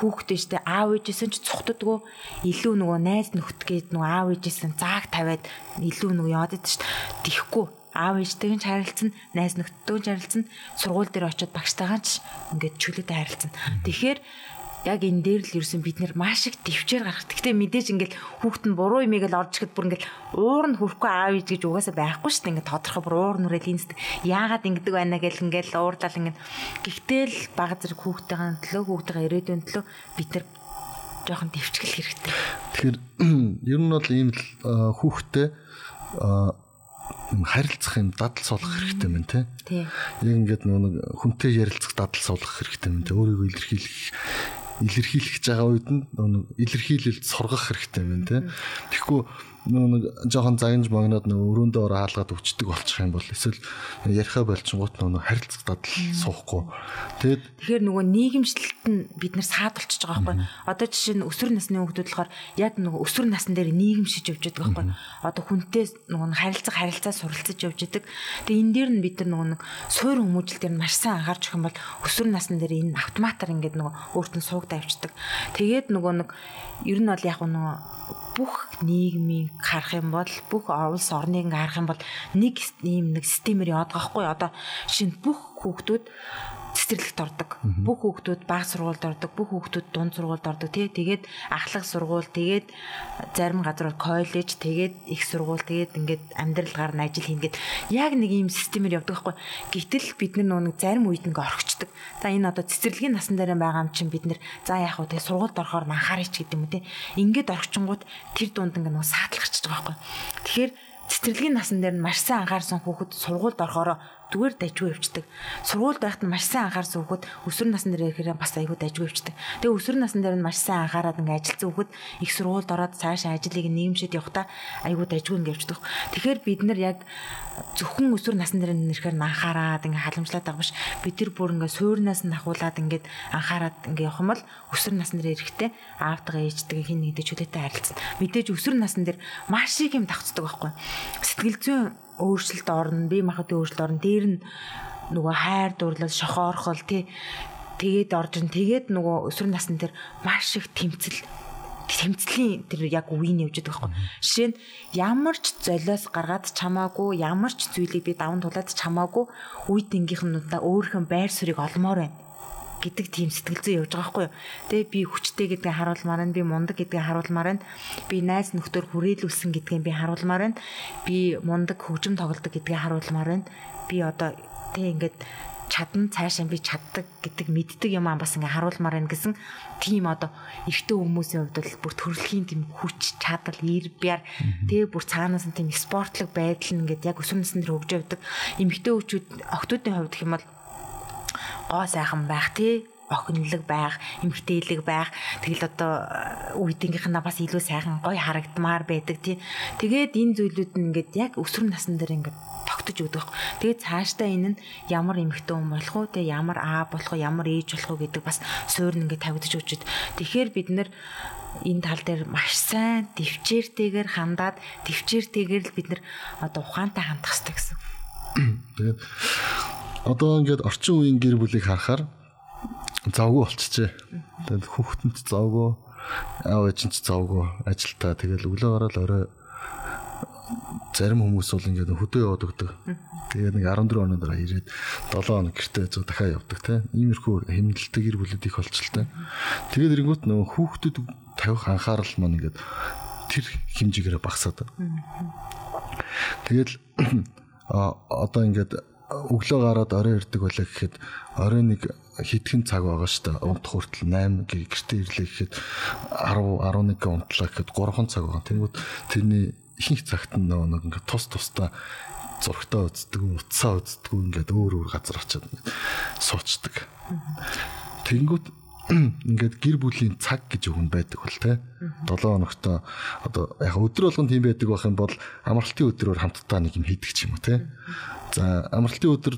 хүүхдээ штэ аав ээжсэн ч цухтдгөө илүү нөгөө найз нөхдөд нөгөө аав ээжсэн зааг тавиад илүү нөгөө яваад идэв штэ. Тихгүй аав ээжтэйг нь харилцсан найз нөхдөд нь харилцсан сургууль дээр очиод багштайгаа ч ингээд чөлөөтэй харилцсан. Тэгэхээр яг энэ дээр л ерөөсөн бид нэр маш их төвчээр гарах. Гэхдээ мэдээж ингээл хүүхэд нь буруу юмыг л орж ихэд бүр ингээл уур нь хүрхгүй аав ээж гэж угаасаа байхгүй шүү дээ. Ингээд тодорхой бүр уур нүрэл инст яагаад ингэдэг байна гэл ингээл уурлал ингээд гэхдээ л бага зэрэг хүүхдтэйгээ төлөө хүүхдтэйгээ ирээдүйн төлөө бид нар жоохон төвчгөл хэрэгтэй. Тэгэхээр ер нь бол ийм л хүүхдтэй харилцах юм дадал суулгах хэрэгтэй мэн тий. Яг ингээд нэг хүнтэй ярилцах дадал суулгах хэрэгтэй мэн тий. Өөрийгөө илэрхийлэх илэрхийлэх гэж байгаа үед нь илэрхийлэлд сургах хэрэгтэй байна те. Тэгэхгүй нэг жоохон загнаж магнаад нэг өрөөндөө ороо хаалгаад өвчдөг болчих юм бол эсвэл яриахаа болчихгоот нэг харилцах дадал суухгүй. Тэгэд Тэгэхээр нөгөө нийгэмшлэлт нь бид нар саадулчихж байгаа байхгүй. Одоо жишээ нь өсвөр насны хүүхдүүд болохоор яг нөгөө өсвөр насн дээр нийгэмшиж явж байгаа байхгүй. Одоо хүнтэй нөгөө харилцах харилцаа суралцаж явж байгаа. Тэгээ энэ дээр нь бид нар нөгөө нэг суур хүмүүжил дээр маш сайн анхаарч өгөх юм бол өсвөр насн дээр энэ автоматар ингээд нөгөө өөртөө суугдаа авчдаг. Тэгээд нөгөө нэг ер нь бол яг нөгөө бүх нийгмийг харах юм бол бүх улс орныг харах юм бол нэг ийм нэг системээр яваад байгаа хгүй. Одоо шинэ бүх хүүхдүүд цэцэрлэгт ордог. Бүх хүүхдүүд бага сургуульд ордог, бүх хүүхдүүд дунд сургуульд ордог тий. Тэгээд ахлах сургууль, тэгээд зарим газар коллеж, тэгээд их сургууль, тэгээд ингээд амьдрал гарна ажил хийнгээд яг нэг ийм системээр явдаг байхгүй. Гэтэл бид нар нэг зарим үед ингээ орхичдаг. За энэ одоо цэцэрлэгийн насан дээр байгаа юм чинь бид нэр за яах вэ тэгээ сургуульд орохоор анхаарч гэдэг юм тий. Ингээд орхичингууд тэр дунд ингээ нөө саадлахчихж байгаа байхгүй. Тэгэхээр цэцэрлэгийн насан дээр нь маш сайн анхаарсан хүүхэд сургуульд орохоор зүгээр дайжгүй явцдаг. Сургуульд байхад нь маш сайн анхаарсан хүүхэд өсвөр насны дээр ирэхээр бас айгүй дайжгүй явцдаг. Тэгээ өсвөр насны дээр нь маш сайн анхаарад ингээ ажилтсан хүүхэд их сургуульд ороод цаашаа ажлыг нэмшид явахдаа айгүй дайжгүй ингээ явцдаг. Тэгэхээр бид нар яг зөвхөн өсвөр насны дээр нэрхээр анхаарад ингээ халамжлаад байгаа биш. Бид тэр бүр ингээ суурнаас нь ахуулаад ингээд анхаарад ингээ явах юм бол өсвөр насны дээр ирэхдээ аавтайгаа ээжтэйгээ хин нэгдэж чөлөөтэй харилцсан. Мэдээж өсвөр насны дээр маш их юм давцдаг байхгүй. Сэтгэл зүйн өөрчлөлт орно, бие махбодын өөрчлөлт орно. Дээр нь нөгөө хайр дурлал, шохоорхол тий тэгээд орж ин тэгээд нөгөө өсвөр насны дээр маш их тэмцэл тэмцлийн тэр яг үеийн явж байгаа байхгүй. Жишээ нь ямар ч золиос гаргаад чамаагүй, ямар ч зүйлийг би даван тулаад чамаагүй үе тэнгийнхнүүдээ өөрийнхөө байр суурийг олмоор байна гэдэг тийм сэтгэл зүй явж байгаа байхгүй юу. Тэгээ би хүчтэй гэдгийг харуулмаар байна, би мундаг гэдгийг харуулмаар байна. Би найз нөхдөр хүрээлүүлсэн гэдгийг би харуулмаар байна. Би мундаг хөгжим тоглодог гэдгийг харуулмаар байна. Би одоо тэг ингээд чадна цаашаа би чаддаг гэдэг мэддэг юм аа бас ингээ харуулмаар байна гэсэн тийм одоо эрэгтэй хүмүүсийн хувьд бол бүр төрөлхийн тийм хүч чадал ир бяр тэгээ бүр цаанаас нь тийм спортлог байдал нь ингээд яг дээр хөгжиж явдаг эмэгтэй хүүчүүд охтуудын хувьд гэх юм бол гоо сайхан байх тий охинлог байх, эмгтээлэг байх. Тэгэл одоо үеийнхнаа бас илүү сайхан гоё харагдмаар байдаг тий. Тэгээд энэ зүйлүүд нь ингээд яг өсвөр насн дээр ингээд тогтож өгдөг. Тэгээд цаашдаа энэ нь ямар эмэгтэй хүн болох уу, тэг ямар аа болох уу, ямар ээж болох уу гэдэг бас суурь нь ингээд тавигдаж өгчөд. Тэгэхээр бид нэр энэ тал дээр маш сайн төвчээртэйгээр хандаад төвчээртэйгээр л бид нар одоо ухаантай хандах хэрэгтэй гэсэн. Тэгээд одоо ингээд орчин үеийн гэр бүлийг харахаар завгүй болчихжээ. Тэгээд хүүхдэнд завгүй, аав ээжинд завгүй ажилтаа тэгэл өглөө гараад орой зарим хүмүүс бол ингээд хөдөө яваад өгдөг. Тэгээд нэг 14 оны дараа ирээд 7 хоног гэртээ зөө дахиад явдаг тийм. Иймэрхүү хэмнэлттэй гэр бүлүүд их болчихлоо. Тэгээд эрэнгүүт нөгөө хүүхдүүд тавих анхаарал маань ингээд тэр хэмжээгээр багасаад. Тэгэл одоо ингээд өглөө гараад орой ирдэг байлаа гэхэд орой нэг хитгэн цаг байгаа шүү дээ. Унтах хүртэл 8 гэртээ ирлээ гэхэд 10 11 унтлаа гэхэд 3 цаг байгаа. Тэнгүүд тэрний ихэнх цагт нь нэг ингээд тус тустай зургтаа үздэг, утсаа үздэг ингээд өөр өөр газар очиад суучдаг. Тэнгүүд ингээд гэр бүлийн цаг гэж өгөн байдаг бол те 7 хоногт одоо яг өдөр болгон тийм байдаг байх юм бол амралтын өдрөөр хамтдаа нэг юм хийдэг ч юм уу те за амралтын өдөр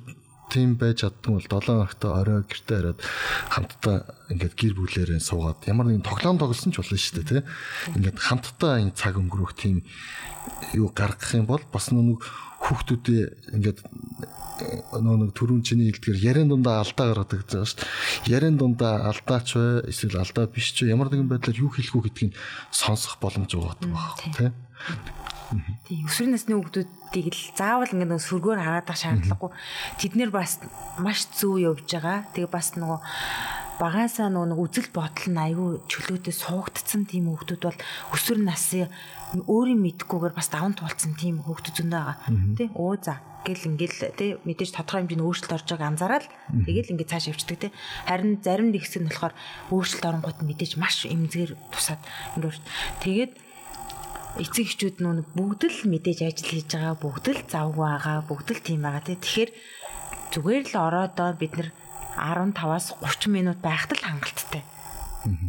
тийм байж чаддгүй бол 7 хоногт орой гэртээ хараад хамтдаа ингээд гэр бүлээрээ суугаад ямар нэгэн тоглоом тоглосон ч болно шүү дээ тий ингээд хамтдаа энэ цаг өнгөрөх тийм юу гаргах юм бол бас нэг хүүхдүүдээ ингээд нөө нэг төрүн чиний хэлдгээр ярен дундаа алдаа гаргадаг гэж байна шүү дээ. Ярен дундаа алдаач вэ эсвэл алдаа биш ч ямар нэгэн байдлаар юу хэлэх үү гэдгийг сонсох боломж байгаа байна тий. Тийм өсвөр насны хүүхдүүдийг л заавал ингээд нэг сөргөөр хараад шаардлагагүй. Тэд нэр бас маш зөв явж байгаа. Тэгээ бас нөгөө багаасаа нөгөө үзэл бодол нь аюу чөлөөтэй суугдсан тийм хүүхдүүд бол өсвөр насны өөрийн мэдгүйгээр бас даван туулсан тийм хүүхдүүд зөндөө байгаа. Тэ өө за гэл ингээл тэ мэдээж тодорхой хэмжээний өөрчлөлт орж байгааг анзаараад тэгэл ингээд цааш явчихдаг тэ харин зарим нэг хэсэг нь болохоор өөрчлөлт оронгууд нь мэдээж маш эмзгээр тусаад ингээд тэгээд эцэг эхчүүд нөө бүгд л мэдээж ажил хийж байгаа бүгд л завгүй байгаа бүгд л тийм байгаа тий Тэгэхээр зүгээр л ороодоо бид нар 15-аас 30 минут байхад л хангалттай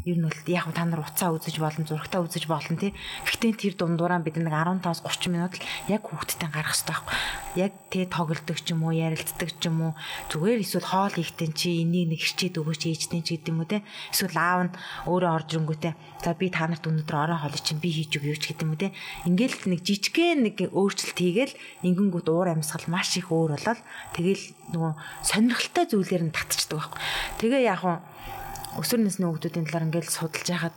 Ер нь бол яг та нар уцаа үзэж болон зурагтаа үзэж болно тий. Гэхдээ тэр дундуураа бид нэг 15-аас 30 минут л яг хүүхдтэй гарах хэрэгтэй байхгүй. Яг тий тоглолдог ч юм уу, ярилцдаг ч юм уу, зүгээр эсвэл хоол ихтэй чи энийг нэг хичээд өгөөч ээжтэй ч гэдэг юм уу тий. Эсвэл аав нь өөрөө орж ирэнгүүтээ за би та нарт өнөөдөр орой хоол чинь би хийж өгье ч гэдэг юм уу тий. Ингээл нэг жижигхэн нэг өөрчлөлт хийгээл ингэнгүүт уур амьсгал маш их өөр болол тэгэл нөгөө сонирхолтой зүйлээр нь татчихдаг байхгүй. Тэгээ яг нь өсвөр насны хүүхдүүдийн талаар ингээд судалж байхад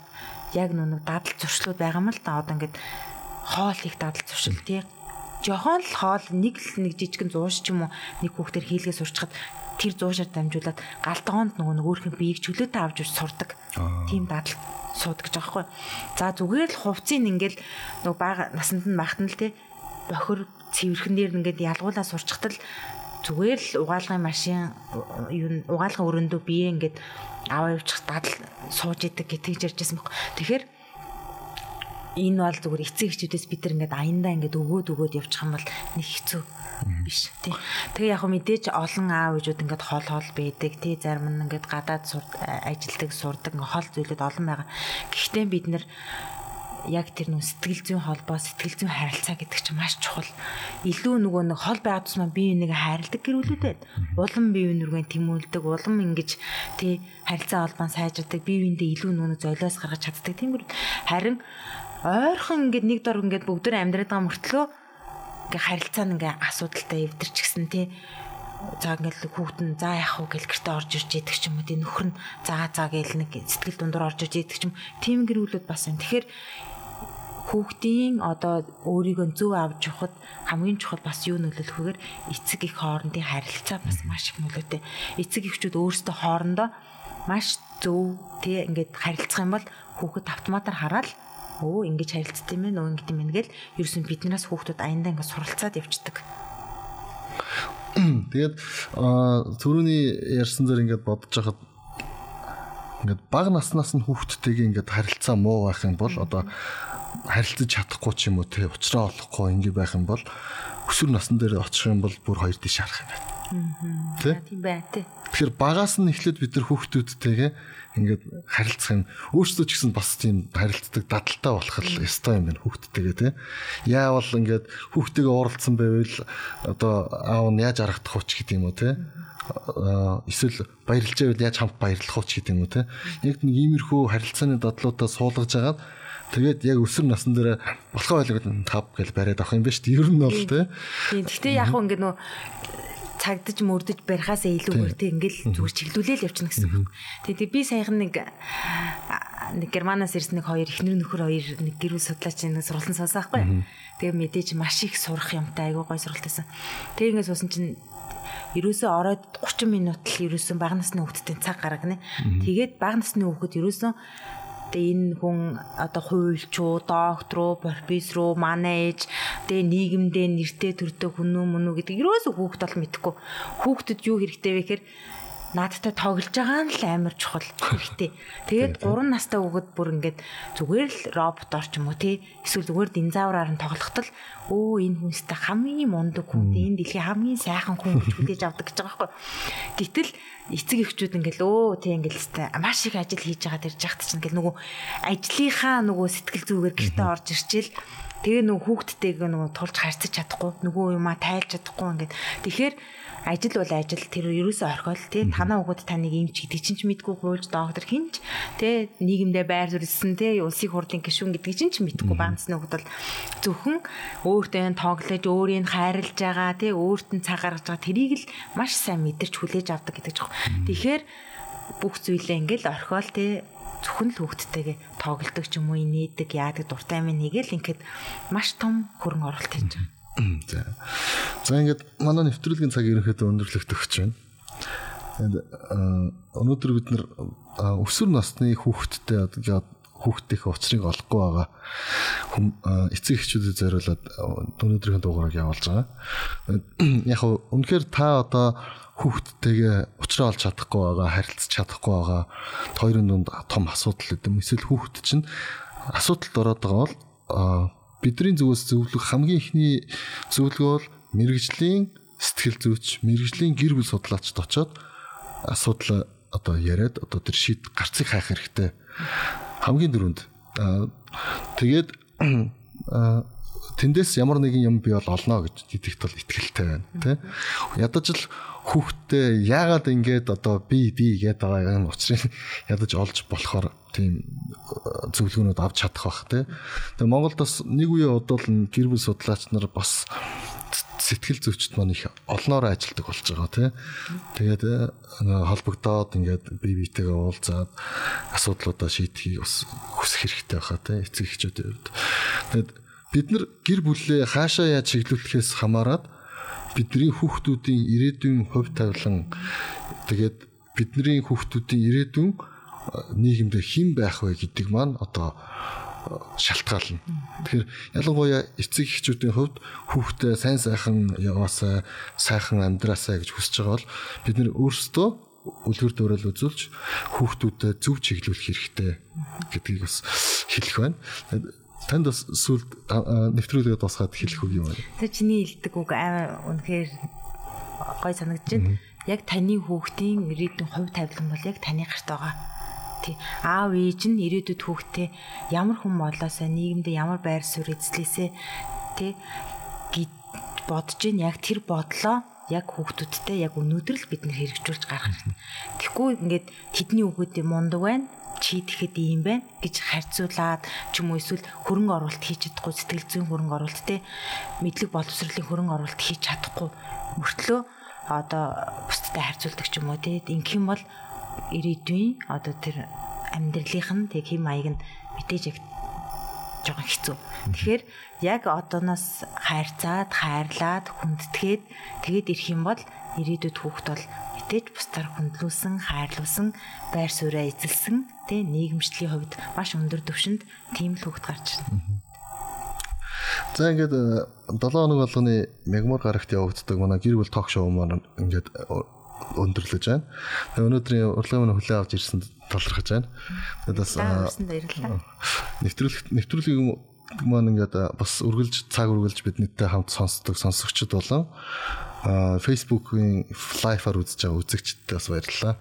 яг нүг дадал зуршлууд байгаа юм л да одоо ингээд хоол их дадал зуршил тий. Жохон л хоол нэг л нэг жижигэн зууш ч юм уу нэг хүүхдэр хийлгээ сурчхад тэр зуушаар дамжуулаад галтгоонд нөгөө нөгөөрхөн биеийг чөлөөтэй авч иж сурдаг. Тийм дадал суудаг гэж байгаа хгүй. За зүгээр л хувцсыг ингээл нөгөө бага насанд нь багтан л тий бохир цэвэрхэн дээр ингээд ялгуулаа сурчхад л зүгээр л угаалгын машин юу угаалгын өрөөндөө бие ингээд аваа явуучих дадал сууж идэг гэтгийж ярьжсэн байхгүй. Тэгэхээр энэ бол зүгээр эцэг эхчүүдээс бид нар ингээд аяндаа ингээд өгөөд өгөөд явчих юм бол нэг хэцүү биш тий. Тэгээ яг мэдээж олон аав ээжүүд ингээд хол хол байдаг тий зарим нь ингээд гадаад ажилдаг сурдаг хол зүйлүүд олон байгаа. Гэхдээ бид нар яг тэр нөө сэтгэл зүйн холбоо сэтгэл зүйн харилцаа гэдэг чинь маш чухал. Илүү нөгөө нэг хол байгаа тусмаа бие биенийг хайрладаг гэрүүлүүдэд улам бие биенүүргээ тэмүүлдэг, улам ингэж тий харилцаа холбоо сайжирдаг, бие биендээ илүү нөгөө золиос гаргаж чаддаг тиймэр. Харин ойрхон ингээд нэг дор ингээд бүгд амьдраад байгаа мөртлөө ингээ харилцаа нь ингээ асуудалтай эвдэрч гисэн тий за ингээл хүүхэд нь за яах вэ гэл гэрте орж ирж идэх ч юм уу тий нөхөр нь за за гээл нэг сэтгэл дундуур орж ирж идэх ч юм тийм гэрүүлүүд бас юм. Тэгэхээр хүүхдийн одоо өөрийгөө зөв авч явахад хамгийн чухал бас юу нөлөөлөх вэгээр эцэг их хоорондын харилцаа бас маш их нөлөөтэй. Эцэг эхчүүд өөрсдөө хоорондоо маш зөв тий ингээд харилцах юм бол хүүхэд автоматар хараад өө ингэж харилцдаг юм ээ нөө ингэдэм юм гээл ерөөсөн биднээс хүүхдүүд аяндаа ингээд суралцаад явцдаг. Тэгээд түрүүний ярьсан зэрэг ингээд бодож хахад ингээд бага наснаас нь хүүхдтэйгээ ингээд харилцаа муу байх юм бол одоо харилцаж чадахгүй ч юм уу те уучраа олохгүй ингэ байх юм бол өсвөр насн дээр очих юм бол бүр хоёр тийш харах юм байна. Аа. Тийм бай тээ. Тэгэхээр багаас нь эхлээд бид нар хүүхдүүдтэйгээ ингээд харилцах юм. Өөрсдөө ч гэсэн бас тийм харилцдаг дадалтай болох л ёстой юм байна хүүхдтэйгээ тий. Яавал ингээд хүүхдтэйгээ уулзсан байвал одоо аав нь яаж аргадах уу ч гэдэг юм уу тий эсвэл баярлж байвал яаж хамт баярлах уу ч гэдэг юм уу те. Яг нэг иймэрхүү харилцааны дадлуудаа суулгаж агаад тэгээд яг өсвөр насн дээр болохоо байлгаад тав гэж бариад авах юм ба шүү дээ. Ер нь бол те. Тийм. Гэхдээ яг хөө ингээд нөө цагдаж мөрдөж барихаасаа илүүгээр тэг ингээл зүгээр чиглүүлээл явчихна гэсэн үг. Тэгээд би саяхан нэг нэг германаас ирсэн нэг хоёр ихнэр нөхөр хоёр нэг гэр бүл судлаач нэг сургалтын сонсоо байхгүй. Тэгээд мэдээж маш их сурах юмтай айгуу гой сургалтайсан. Тэгээд ингээд суусан чинь ерөөсөө ороод 30 минут л ерөөсөө бага насны хүүхдэд цаг гаргана. Тэгээд бага насны хүүхэд ерөөсөө тэгээ энэ хүн одоо хуульч уу, доктор уу, профессор уу, манайж тэгээ нийгэмдээ нэртэй төртөө хүн үү мөн үү гэдэг ерөөсөө хүүхэд бол мэдэхгүй. Хүүхдэд юу хэрэгтэй вэ гэхээр наадтай тоглож байгаа нь л амар чухал хэрэгтэй. Тэгээд 3 настай хүүхэд бүр ингээд зүгээр л робот орч юм уу тий? Эсвэл зүгээр динозавраар нь тоглоход л өө энэ хүнстэй хамгийн мундаг хүн энэ дэлхийн хамгийн сайхан хүн гэж хүлээж авдаг гэж байгаа байхгүй. Гэтэл эцэг эхчүүд ингээл өө тий ингээл өстэй маш их ажил хийж байгаа дэрж яхад чинь ингээл нөгөө ажлынхаа нөгөө сэтгэл зүгээр гэртээ орж ирчихэл тэгээ нөгөө хүүхдтэйгээ нөгөө тулж харьцаж чадахгүй нөгөө юмаа тайлж чадахгүй ингээд. Тэгэхээр ажил бол ажил тэр ерөөсөө орхиол тий танаа өгөөд таныг имч гэдэг чинь ч мэдгүй гуйлж доктор хинч тий нийгэмдээ байр суурьсан тий улсыг хурлын гишүүн гэдэг чинь ч мэдгүй баанцны өгөөд бол зөвхөн өөртөө тоглож өөрийг хайрлаж байгаа тий өөрт нь цаг гаргаж байгаа тэрийг л маш сайн мэдэрч хүлээж авдаг гэдэг жоо. Тэгэхээр бүх зүйлээ ингээл орхиол тий зөвхөн л хүүхдтэйгээ тоглолдог ч юм уу инээдэг яадаг дуртай минь нэгэл ингээд маш том хөрөнгө оруулалт хийж байгаа. За. За ингээд манай нэвтрүүлгийн цаг ерөнхийдөө өндөрлөгдөх чинь. Тэгээд өнөөдөр бид нэр өсвөр насны хүүхдтэй одоо хүүхдийнхээ учрыг олохгүй байгаа эцэг эхчүүдэд зориулаад өнөөдрийн дугаарыг явуулж байгаа. Яг нь үнэхээр та одоо хүүхдтэйгээ уулзраа олж чадахгүй байгаа, харилцаж чадахгүй байгаа хоёрын дунд том асуудал гэдэг юм. Эсвэл хүүхд чинь асуудалд ороод байгаа бол бидний зүгээс зөвлөх хамгийн ихний зөвлөгөө бол мэрэгжлийн сэтгэл зүйч, мэрэгжлийн гэр бүл судлаачд очоод асуудал одоо яриад одоо тэр шийд гарцыг хаах хэрэгтэй. Хамгийн дөрөнд тэгээд тэндээс ямар нэгэн юм би бол олно гэж итгэх тул итгэлтэй байна тий. Ядаж л хүүхдтэй яагаад ингэж одоо би би гэдэг байгаа юм учрыг ядаж олж болохоор тийм зөвлөгөөнүүд авч чадах бах тий. Тэгээ Монголд бас нэг үе удвал гэр бүл судлаач нар бас сэтгэл зүйчд маань их олноор ажилладаг болж байгаа тий. Тэгээд холбогдоод ингээд бие биетэйгээ уулзаад асуудлуудаа шийдэхийг бас хүсэх хэрэгтэй байхаа тий. Эцэг эхчүүдийн хувьд. Тэгээд бид нар гэр бүлээ хаашаа яаж чиглүүлэхээс хамаарат бидний хүүхдүүдийн ирээдүйн хувь тавилан тэгээд бидний хүүхдүүдийн ирээдүйн нийгэмдээ хэн байх вэ гэдэг маань одоо шалтгаална. Тэгэхээр ялангуяа эцэг эхчүүдийн хувьд хүүхдээ сайн сайхан яваасаа, сайхан амьдраасаа гэж хүсэж байгаа бол бид нэр өөрсдөө үлгэр дуурайл үзүүлж хүүхдүүдэд зөв чиглүүлэх хэрэгтэй гэдгийг бас хэлэх байна. Танд бас сүлд нэвтрүүлгээд босгаад хэлэх үг юм байна. Тэр чиний хэлдэг үг аа үнэхээр гой санагдаж байна. Яг таны хүүхдийн ирээдүйн хувь тавилан бол яг таны гарт байгаа тий. Аав ээж нь ирээдүйд хүүхдээ ямар хүн болоосаа нийгэмдээ ямар байр суурь эзлээсээ тий бодож ийн яг тэр бодлоо яг хүүхдүүдтэй яг өнөөдөр л бид нэр хэрэгжүүлж гаргах хэрэгтэй. Тэгэхгүй ингээд тэдний хүүхдүүд мундаг байна чи тэгэхэд ийм байна гэж харьцуулаад ч юм уу эсвэл хөрөнгө оруулалт хийж чадахгүй сэтгэл зүйн хөрөнгө оруулалт те мэдлэг боловсролын хөрөнгө оруулалт хийж чадахгүй мөртлөө одоо бусдад харьцуулдаг ч юм уу те ингэх юм бол ирээдүйн одоо тэр амьдралынх нь тэг хэм маяг нь мэдээж яг жоохон хэцүү. Тэгэхээр яг одооноос хайрцаад, хайрлаад, хүндэтгээд тэгээд ирэх юм бол ирээдүйд хүүхд бол мэдээж бусдаар хүндлүүлсэн, хайрлуулсан, байр сууриа эзэлсэн, тэг нийгэмшлийн хувьд маш өндөр түвшинд тийм л хүүхд гарч ирнэ. За ингээд 7 хоног болгоны мегмор гарагт явагддаг манай гэр бүл ток шоу маань ингээд өндөрлөж байна. Тэгээ өнөөдрийн урлагийн минь хүлээн авч ирсэн талархаж байна. Тэгээд бас нэвтрүүлэг нэвтрүүлгийг маань ингээд бас үргэлж цаг үргэлж биднийтэй хамт сонсдог сонсогчд болон Facebook-ийн лайфаар үзэж байгаа үзэгчдтэй бас баярлалаа.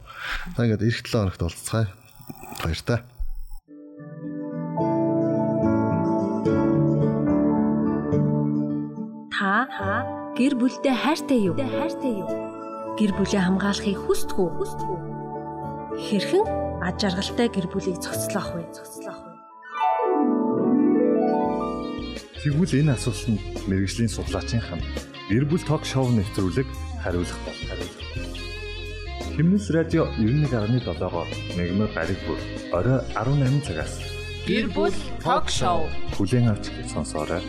За ингээд эх 7 хоногт уулзцгаая. Баяртай. Та гэр бүлдээ хайртай юу? Хайртай юу? Гэр бүлээ хамгаалахыг хүсдэг үү? Хүсдэг үү? Хэрхэн аж аргалтай гэр бүлийг зохицлоох вэ? Зохицлоох вэ? Тэгвэл энэ асуултанд мэрэгжлийн судлаачийн хам гэр бүл ток шоу нэвтрүүлэг хариулах бол хариулах. Химнэс радио 91.7-оор мегмар гариг бүр орой 18 цагаас гэр бүл ток шоу хүлээн авч сонсоорой.